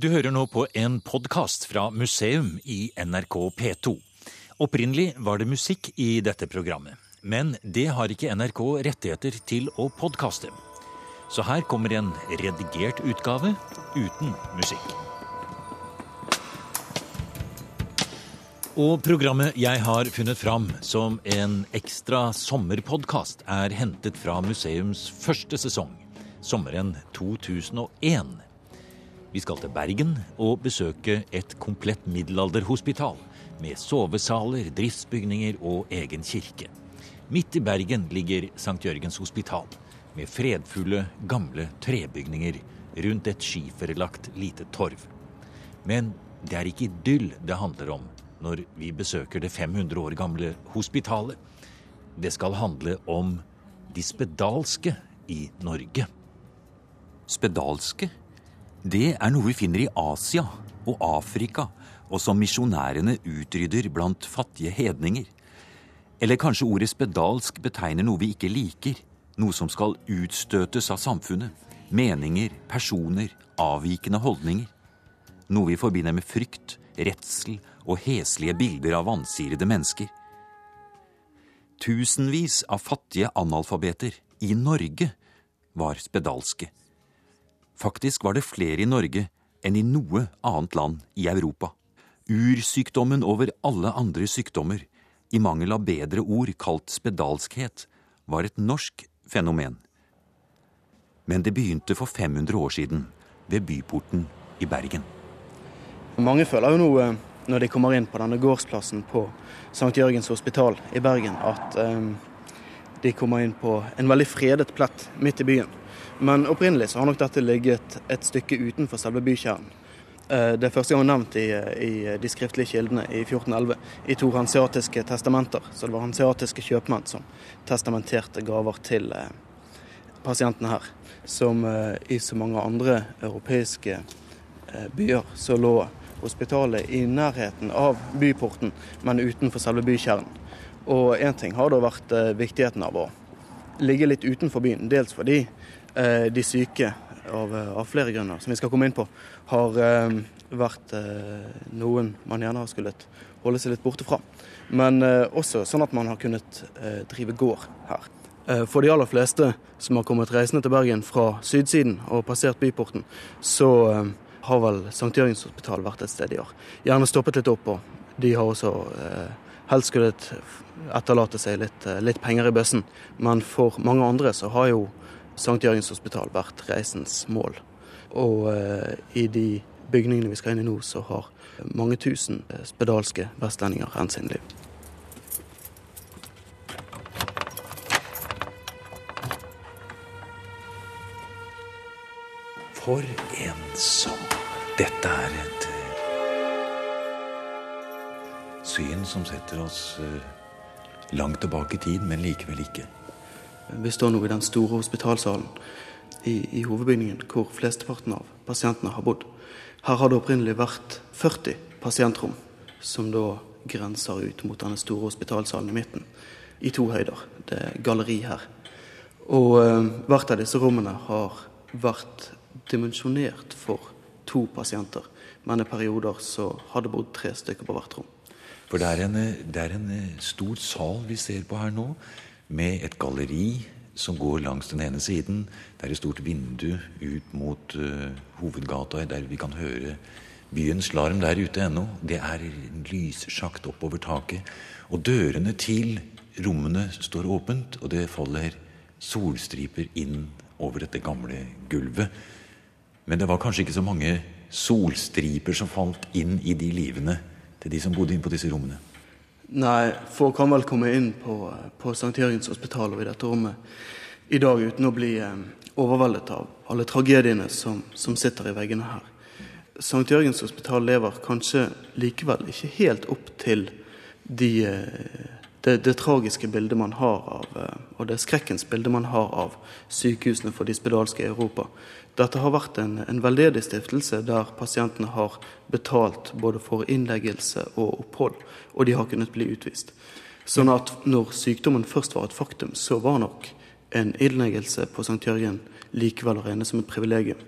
Du hører nå på en podkast fra museum i NRK P2. Opprinnelig var det musikk i dette programmet, men det har ikke NRK rettigheter til å podkaste. Så her kommer en redigert utgave uten musikk. Og programmet jeg har funnet fram som en ekstra sommerpodkast, er hentet fra museums første sesong, sommeren 2001. Vi skal til Bergen og besøke et komplett middelalderhospital med sovesaler, driftsbygninger og egen kirke. Midt i Bergen ligger St. Jørgens hospital med fredfulle, gamle trebygninger rundt et skiferlagt lite torv. Men det er ikke idyll det handler om når vi besøker det 500 år gamle hospitalet. Det skal handle om de spedalske i Norge. Spedalske? Det er noe vi finner i Asia og Afrika, og som misjonærene utrydder blant fattige hedninger. Eller kanskje ordet spedalsk betegner noe vi ikke liker, noe som skal utstøtes av samfunnet. Meninger, personer, avvikende holdninger. Noe vi forbinder med frykt, redsel og heslige bilder av vansirede mennesker. Tusenvis av fattige analfabeter i Norge var spedalske. Faktisk var det flere i Norge enn i noe annet land i Europa. Ursykdommen over alle andre sykdommer, i mangel av bedre ord kalt spedalskhet, var et norsk fenomen. Men det begynte for 500 år siden, ved byporten i Bergen. Mange føler jo nå når de kommer inn på denne gårdsplassen på St. Jørgens hospital i Bergen, at um, de kommer inn på en veldig fredet plett midt i byen. Men opprinnelig så har nok dette ligget et stykke utenfor selve bykjernen. Uh, det er første gang nevnt i, i, de skriftlige kildene i 1411 i to hanseatiske testamenter. Så det var hanseatiske kjøpmenn som testamenterte gaver til uh, pasientene her. Som i så mange andre europeiske byer så lå hospitalet i nærheten av byporten, men utenfor selve bykjernen. Og én ting har da vært eh, viktigheten av å ligge litt utenfor byen. Dels fordi eh, de syke, av, eh, av, flere grunner, som vi skal komme inn på, har eh, vært eh, noen man gjerne har skullet holde seg litt borte fra. Men eh, også sånn at man har kunnet drive gård her. For de aller fleste som har kommet reisende til Bergen fra sydsiden og passert byporten, så har vel St. Jørgens hospital vært et sted de har gjerne stoppet litt opp og De har også eh, helst skullet etterlate seg litt, eh, litt, penger i bøssen. Men for mange andre så har jo St. Jørgens hospital vært reisens mål. Og eh, i de bygningene vi skal inn i nå, så har mange tusen eh, spedalske vestlendinger enn sin liv. For en sommer. Dette er et eh, syn som setter oss eh, langt tilbake i tid, men likevel ikke. Vi står nå i den store hospitalsalen i, i hovedbygningen hvor flesteparten av pasientene har bodd. Her har det opprinnelig vært 40 pasientrom, som da grenser ut mot denne store hospitalsalen i midten, i to høyder. Det er galleri her. Og eh, hvert av disse rommene har vært dimensjonert for to pasienter. Men i perioder så har det bodd tre stykker på hvert rom. For det er, en, det er en stor sal vi ser på her nå, med et galleri som går langs den ene siden. Det er et stort vindu ut mot uh, hovedgata, der vi kan høre byens larm der ute ennå. Det er en lyssjakt oppover taket. Og dørene til rommene står åpent, og det faller solstriper inn over dette gamle gulvet. Men det var kanskje ikke så mange solstriper som falt inn i de livene til de som bodde inne på disse rommene. Nei, folk kan vel komme inn på, på St. Jørgens hospital og i dette rommet i dag uten å bli eh, overveldet av alle tragediene som, som sitter i veggene her. St. Jørgens hospital lever kanskje likevel ikke helt opp til de, eh, det, det, tragiske bildet man har av, eh, og det skrekkens bilde man har av sykehusene for de spedalske i Europa. Dette har vært en, en veldedig stiftelse der pasientene har betalt både for innleggelse og opphold, og de har kunnet bli utvist. Sånn at når sykdommen først var et faktum, så var nok en innleggelse på St. Jørgen likevel å regne som et privilegium.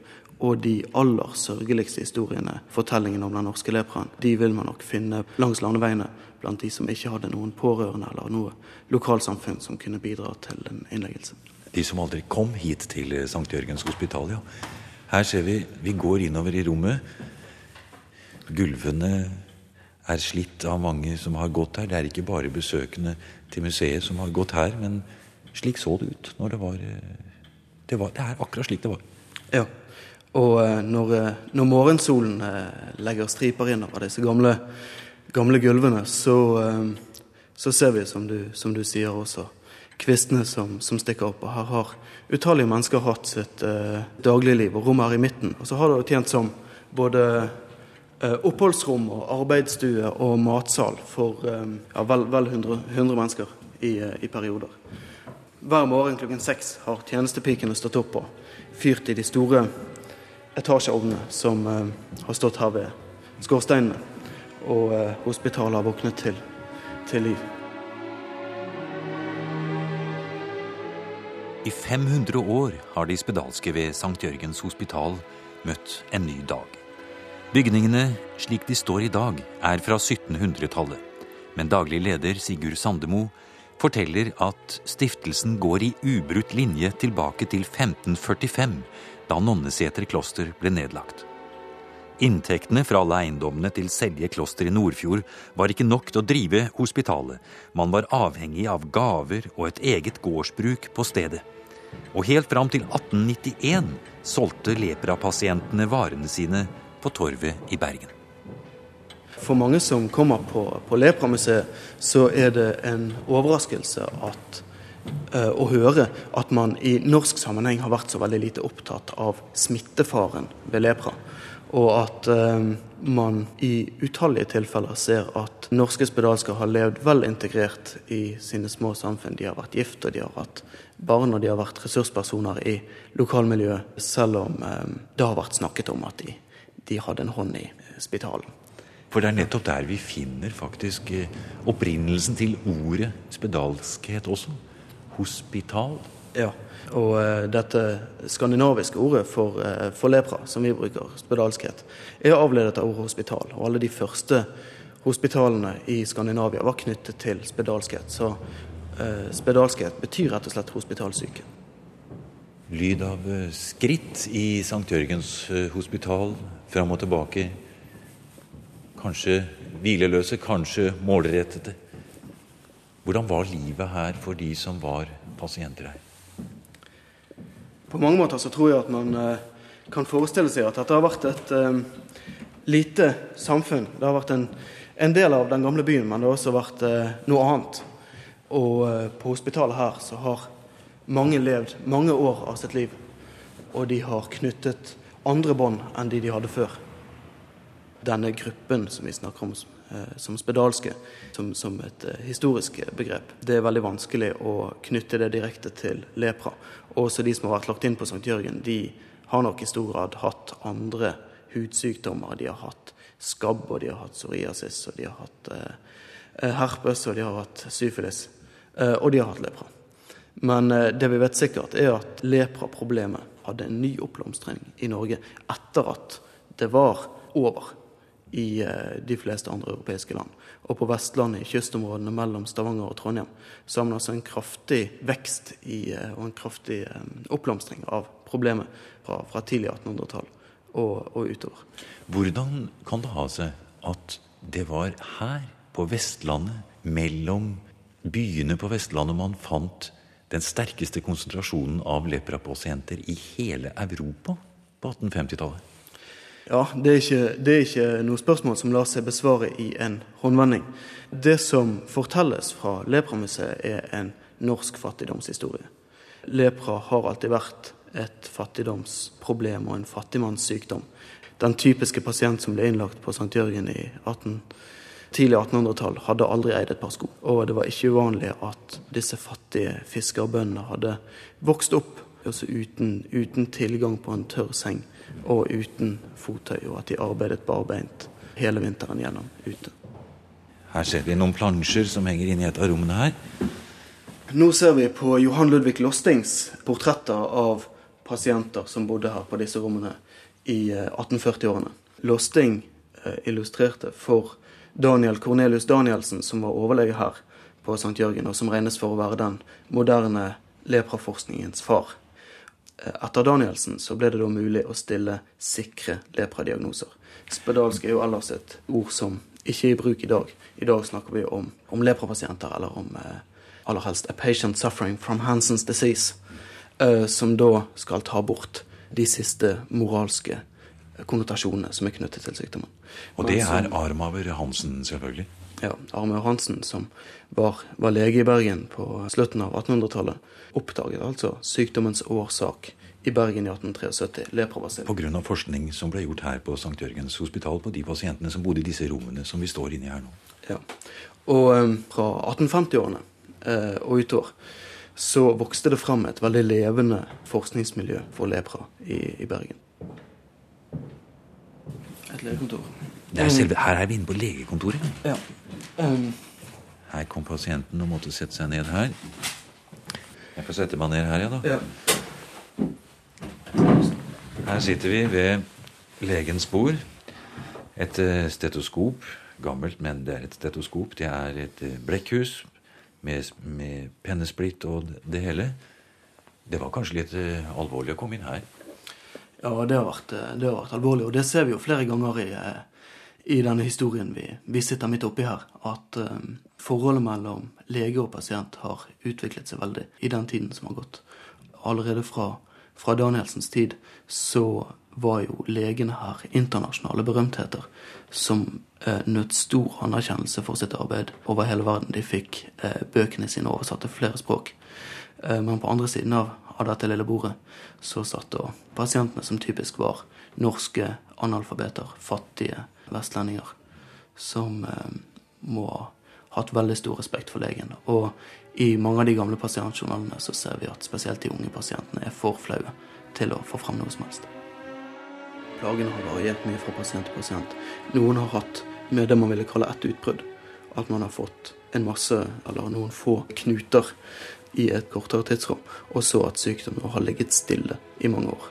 Og de aller sørgeligste historiene, fortellingene om den norske leperen, de vil man nok finne langs landeveiene blant de som ikke hadde noen pårørende eller noe lokalsamfunn som kunne bidra til en innleggelse. De som aldri kom hit til St. Jørgens hospital, ja. Her ser vi vi går innover i rommet. Gulvene er slitt av mange som har gått her. Det er ikke bare besøkende til museet som har gått her, men slik så det ut når det var Det, var, det er akkurat slik det var. Ja. Og eh, når, eh, når morgensolen eh, legger striper inn over disse gamle gamle gulvene, så, så ser vi, som du, som du, sier også, kvistene som, som, stikker opp. Og her har utallige mennesker hatt sitt eh, dagligliv, og rommet er i midten. Og så har det tjent som både eh, oppholdsrom og arbeidsstue og matsal for eh, ja, vel, vel 100, 100, mennesker i, i, perioder. Hver morgen klokken seks har tjenestepikene stått opp og fyrt i de store etasjeovnene som eh, har stått her ved skorsteinene og eh, hospitalet har våknet til, til liv. I 500 år har de spedalske ved St. Jørgens hospital møtt en ny dag. Bygningene slik de står i dag, er fra 1700-tallet. Men daglig leder Sigurd Sandemo forteller at stiftelsen går i ubrutt linje tilbake til 1545, da Nonneseter kloster ble nedlagt. Inntektene fra alle eiendommene til Selje kloster i Nordfjord var ikke nok til å drive hospitalet. Man var avhengig av gaver og et eget gårdsbruk på stedet. Og helt fram til 1891 solgte leprapasientene varene sine på Torvet i Bergen. For mange som kommer på, på Lepramuseet, så er det en overraskelse at, å høre at man i norsk sammenheng har vært så veldig lite opptatt av smittefaren ved lepra og at eh, man i utallige tilfeller ser at norske spedalsker har levd vel integrert i sine små samfunn. De har vært gift, og de har hatt barn, og de har vært ressurspersoner i lokalmiljøet, selv om eh, det har vært snakket om at de, de hadde en hånd i spitalen. For det er nettopp der vi finner faktisk eh, opprinnelsen til ordet spedalskhet også. Hospital. Ja, og uh, dette skandinaviske ordet for, uh, for, lepra, som vi bruker, spedalskhet, er avledet av ordet hospital. Og alle de første hospitalene i Skandinavia var knyttet til spedalskhet. Så uh, spedalskhet betyr rett og slett hospitalsyke. Lyd av skritt i St. Jørgens hospital, fram og tilbake. Kanskje hvileløse, kanskje målrettede. Hvordan var livet her for de som var pasienter her? På mange måter så tror jeg at man eh, kan forestille seg at dette har vært et um, lite samfunn. Det har vært en, en, del av den gamle byen, men det har også vært uh, noe annet. Og på hospitalet her så har mange levd mange år av sitt liv. Og de har knyttet andre bånd enn de de hadde før. Denne gruppen som vi snakker om Eh, som spedalske, som, som et uh, historisk begrep. Det er veldig vanskelig å knytte det direkte til lepra. Også de som har vært lagt inn på St. Jørgen, de har nok i stor grad hatt andre hudsykdommer. De har hatt skabb, og de har hatt psoriasis, og de har hatt uh, herpes, og de har hatt syfilis. Og de har hatt lepra. Men det vi vet sikkert, er at lepraproblemet hadde en ny oppblomstring i Norge etter at det var over i eh, de fleste andre europeiske land. Og på Vestlandet, i kystområdene mellom Stavanger og Trondheim, så har man altså en kraftig vekst i, eh, og en kraftig eh, oppblomstring av problemet fra, fra tidlig 1800-tall og, og, utover. Hvordan kan det ha seg at det var her, på Vestlandet, mellom byene på Vestlandet, man fant den sterkeste konsentrasjonen av leprapasienter i hele Europa på 1850-tallet? Ja, det er, ikke, det er, ikke, noe spørsmål som lar seg besvare i en håndvending. Det som fortelles fra Lepramuseet, er en norsk fattigdomshistorie. Lepra har alltid vært et fattigdomsproblem og en fattigmannssykdom. Den typiske pasient som ble innlagt på St. Jørgen i 18, tidlig 1800-tall, hadde aldri eid et par sko. Og det var ikke uvanlig at disse fattige fiskerbøndene hadde vokst opp uten, uten tilgang på en tørr seng og uten fottøy, og at de arbeidet barbeint hele vinteren gjennom ute. Her ser vi noen plansjer som henger inne i et av rommene her. Nå ser vi på Johan Ludvig Lostings portretter av pasienter som bodde her på disse rommene i 1840-årene. Losting illustrerte for Daniel Cornelius Danielsen, som var overlege her på St. Jørgen, og som regnes for å være den moderne lepraforskningens far. Etter Danielsen så ble det da mulig å stille sikre lepradiagnoser. Spedalsk er jo ellers et ord som ikke er i bruk i dag. I dag snakker vi om, om leprapasienter, eller om eh, aller helst a patient suffering from Hansens disease, eh, som da skal ta bort de siste moralske konnotasjonene som er knyttet til sykdommen. Og det er Armaver Hansen, selvfølgelig? Ja. Armaver Hansen, som var, var, lege i Bergen på slutten av 1800-tallet, oppdaget altså sykdommens årsak i Bergen i 1873. Leprabasil. Pga. forskning som ble gjort her på St. Jørgens hospital på de pasientene som bodde i disse rommene som vi står inne i her nå. Ja. Og um, fra 1850-årene uh, og utover så vokste det fram et veldig levende forskningsmiljø for lepra i, i Bergen. Et legekontor. Er selve, her er vi inne på legekontoret. Ja. Um, her kom pasienten og måtte sette seg ned her. Jeg får sette meg ned her, ja da. Ja. Her sitter vi ved legens bord. Et eh, stetoskop. Gammelt, men det er et stetoskop. Det er et eh, blekkhus med, med pennesplitt og det hele. Det var kanskje litt uh, alvorlig å komme inn her? Ja, det har, vært, det har vært alvorlig. Og det ser vi jo flere ganger i, i denne historien vi, vi, sitter midt oppi her. At um, forholdet mellom lege og pasient har utviklet seg veldig i den tiden som har gått. Allerede fra fra Danielsens tid så var jo legene her internasjonale berømtheter som eh, nøt stor anerkjennelse for sitt arbeid over hele verden. De fikk eh, bøkene sine oversatt til flere språk. Eh, men på andre siden av, av, dette lille bordet så satt da pasientene som typisk var norske analfabeter, fattige vestlendinger, som eh, må ha hatt veldig stor respekt for legen. Og i mange av de gamle pasientjournalene så ser vi at spesielt de unge pasientene er for flaue til å få fram noe som helst. Plagene har variert mye fra pasient til pasient. Noen har hatt med det man ville kalle ett utbrudd. At man har fått en masse, eller noen få, knuter i et kortere tidsrom. Og så at sykdommen har ligget stille i mange år.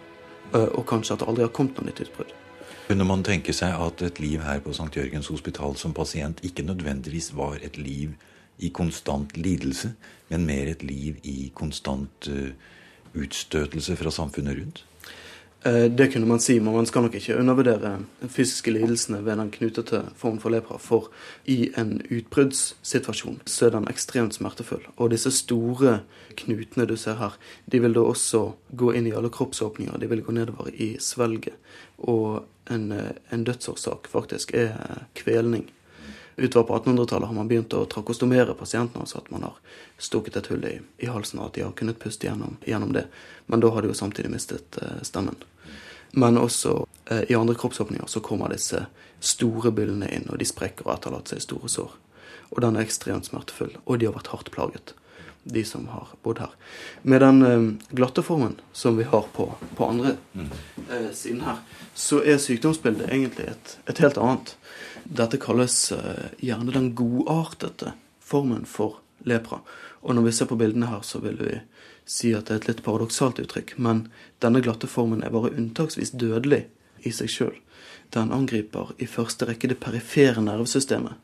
Eh, og kanskje at det aldri har kommet noe nytt utbrudd. Kunne man tenke seg at et liv her på St. Jørgens hospital som pasient ikke nødvendigvis var et liv i konstant lidelse, men mer et liv i konstant uh, utstøtelse fra samfunnet rundt? Eh, det kunne man si, men man skal nok ikke undervurdere de fysiske lidelsene ved den knutete formen for lepra. For i en utbruddssituasjon så er den ekstremt smertefull. Og disse store knutene du ser her, de vil da også gå inn i alle kroppsåpninger. De vil gå nedover i svelget. Og en, eh, en dødsårsak faktisk er kvelning. Utover på 1800-tallet har man begynt å trakostomere pasientene, altså at man har stukket et hull i, i halsen, og at de har kunnet puste gjennom, gjennom, det. Men da har de jo samtidig mistet eh, stemmen. Men også eh, i andre kroppsåpninger så kommer disse store byllene inn, og de sprekker og etterlater seg store sår. Og den er ekstremt smertefull, og de har vært hardt plaget, de som har bodd her. Med den eh, glatte formen som vi har på, på andre mm. eh, siden her, så er sykdomsbildet egentlig et, et helt annet. Dette kalles eh, gjerne den godartete formen for lepra. Og når vi ser på bildene her, så vil vi si at det er et litt paradoksalt uttrykk. Men denne glatte formen er bare unntaksvis dødelig i seg sjøl. Den angriper i første rekke det perifere nervesystemet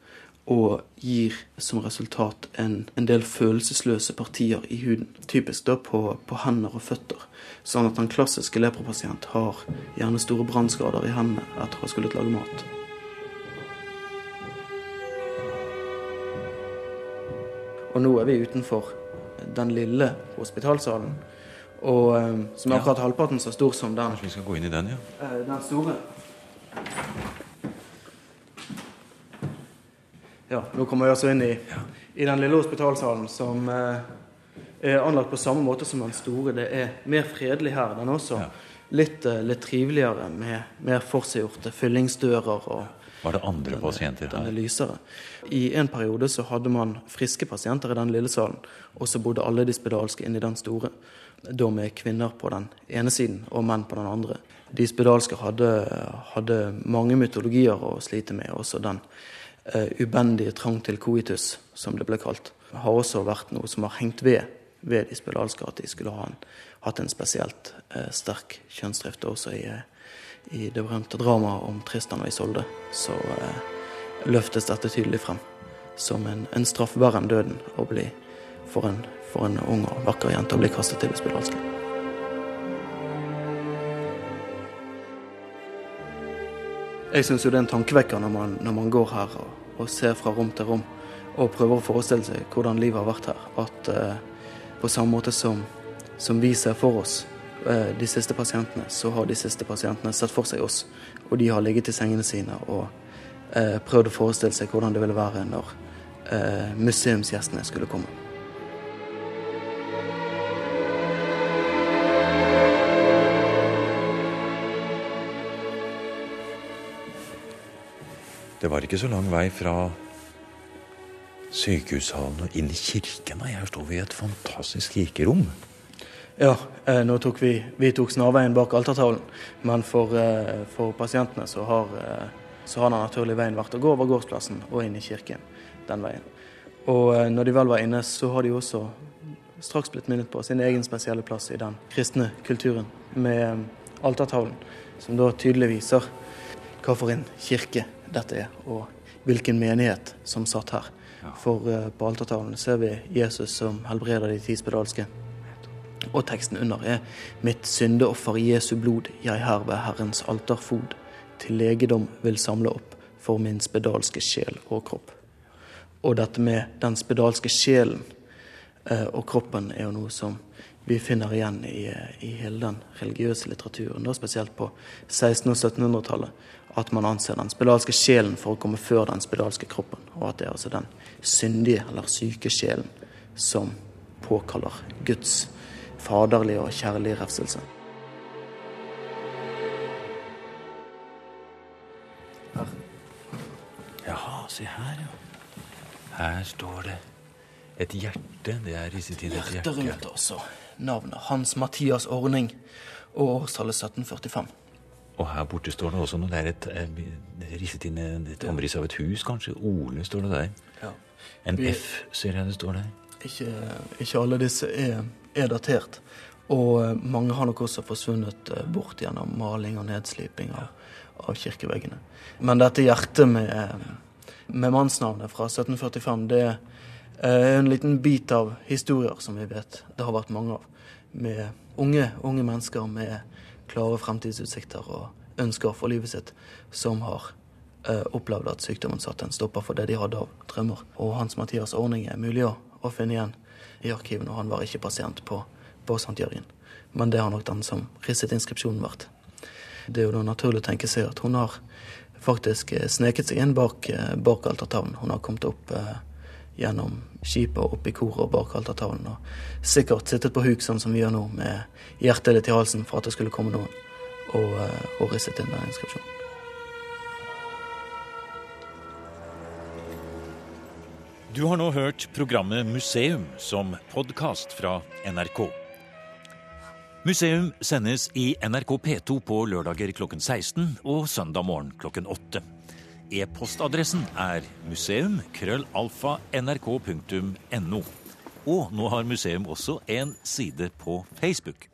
og gir som resultat en, en, del følelsesløse partier i huden. Typisk da på, på hender og føtter. Sånn at den klassiske lepropasient har gjerne store brannskader i hendene etter å ha skullet lage mat. Og nå er vi utenfor den lille hospitalsalen. Og um, som er akkurat halvparten så stor som den. Kanskje vi skal gå inn i den, ja? Uh, den store. Ja, nå kommer vi altså inn i, i den lille hospitalsalen som eh, er anlagt på samme måte som den store. Det er mer fredelig her. Den er også litt, uh, litt triveligere med mer forseggjorte fyllingsdører og var det andre pasienter her? er lysere. I en periode så hadde man friske pasienter i den lille salen, og så bodde alle de spedalske inni den store. Da med kvinner på den ene siden og menn på den andre. De spedalske hadde, hadde mange mytologier å slite med, også den ubendige trang til coitus, som det ble kalt. Har også vært noe som har hengt ved ved de spedalske, at de skulle ha en, hatt en spesielt uh, sterk kjønnsdrift også i, i det berømte dramaet om Tristan og Isolde, så eh, løftes dette tydelig frem som en, en straff verre enn døden å bli for en, for en ung og vakker jente å bli kastet til det spedalske. Jeg syns det er en tankevekker når man, når man går her og, og, ser fra rom til rom og prøver å forestille seg hvordan livet har vært her. At eh, på samme måte som, som vi ser for oss eh, de siste pasientene, så har de siste pasientene sett for seg oss. Og de har ligget i sengene sine og eh, prøvd å forestille seg hvordan det ville være når eh, museumsgjestene skulle komme. Det var ikke så lang vei fra sykehushallen og inn i kirken. Her står vi i et fantastisk kirkerom. Ja, eh, nå tok vi, vi tok snarveien bak altertavlen. Men for, eh, for pasientene så har, eh, så har den naturlige veien vært å gå over gårdsplassen og inn i kirken den veien. Og når de vel var inne, så har de også straks blitt minnet på sin egen spesielle plass i den kristne kulturen med altertavlen, som da tydelig viser hva for en kirke dette er, og hvilken menighet som satt her. For uh, på altertavlen ser vi Jesus som helbreder de ti spedalske. Og teksten under er 'Mitt syndeoffer Jesu blod, jeg her ved Herrens alterfod, til legedom vil samle opp for min spedalske sjel og kropp'. Og dette med den spedalske sjelen uh, og kroppen er jo noe som vi finner igjen i, i hele den religiøse litteraturen, da spesielt på 1600- og 1700-tallet at man anser den spedalske sjelen for å komme før den spedalske kroppen, og at det er altså den syndige eller syke sjelen som påkaller Guds faderlige og kjærlige refselse. Her. Jaha, se her, ja. Her står det et hjerte. Det er i sin tid et hjerte. Hjertet rundt også. Navnet Hans Mathias Ordning og årstallet 1745. Og her borte står det også noe. Det er et, et risset inn et omriss av et hus, kanskje. Ole står det der. Ja. En Vi, F ser jeg det står der. Ikke, ikke alle disse er, er, datert. Og eh, mange har nok også forsvunnet eh, bort gjennom maling og nedsliping av, av kirkeveggene. Men dette hjertet med, eh, med mannsnavnet fra 1745, det er en liten bit av historier som vi vet det har vært mange av. Med unge, unge mennesker med klare fremtidsutsikter og ønsker for livet sitt, som har eh, opplevd at sykdommen satte en stopper for det de hadde av drømmer. Og Hans Mathias ordning er mulig å, finne igjen i arkivene, og han var ikke pasient på, på St. Jørgen. Men det har nok den som risset inskripsjonen vært. Det er jo da naturlig å tenke seg at hun har faktisk eh, sneket seg inn bak, eh, bak altertavlen. Hun har kommet opp eh, gjennom skipet og opp i koret og bak altertavlen. Og sikkert sittet på huk sånn som vi gjør nå, med hjertet i halsen for at det skulle komme noen, og, eh, og risset inn den inskripsjonen. Du har nå hørt programmet Museum som podkast fra NRK. Museum sendes i NRK P2 på lørdager klokken 16 og søndag morgen klokken 8. E-postadressen er museum.krøllalfa.nrk.no. Og nå har museum også en side på Facebook.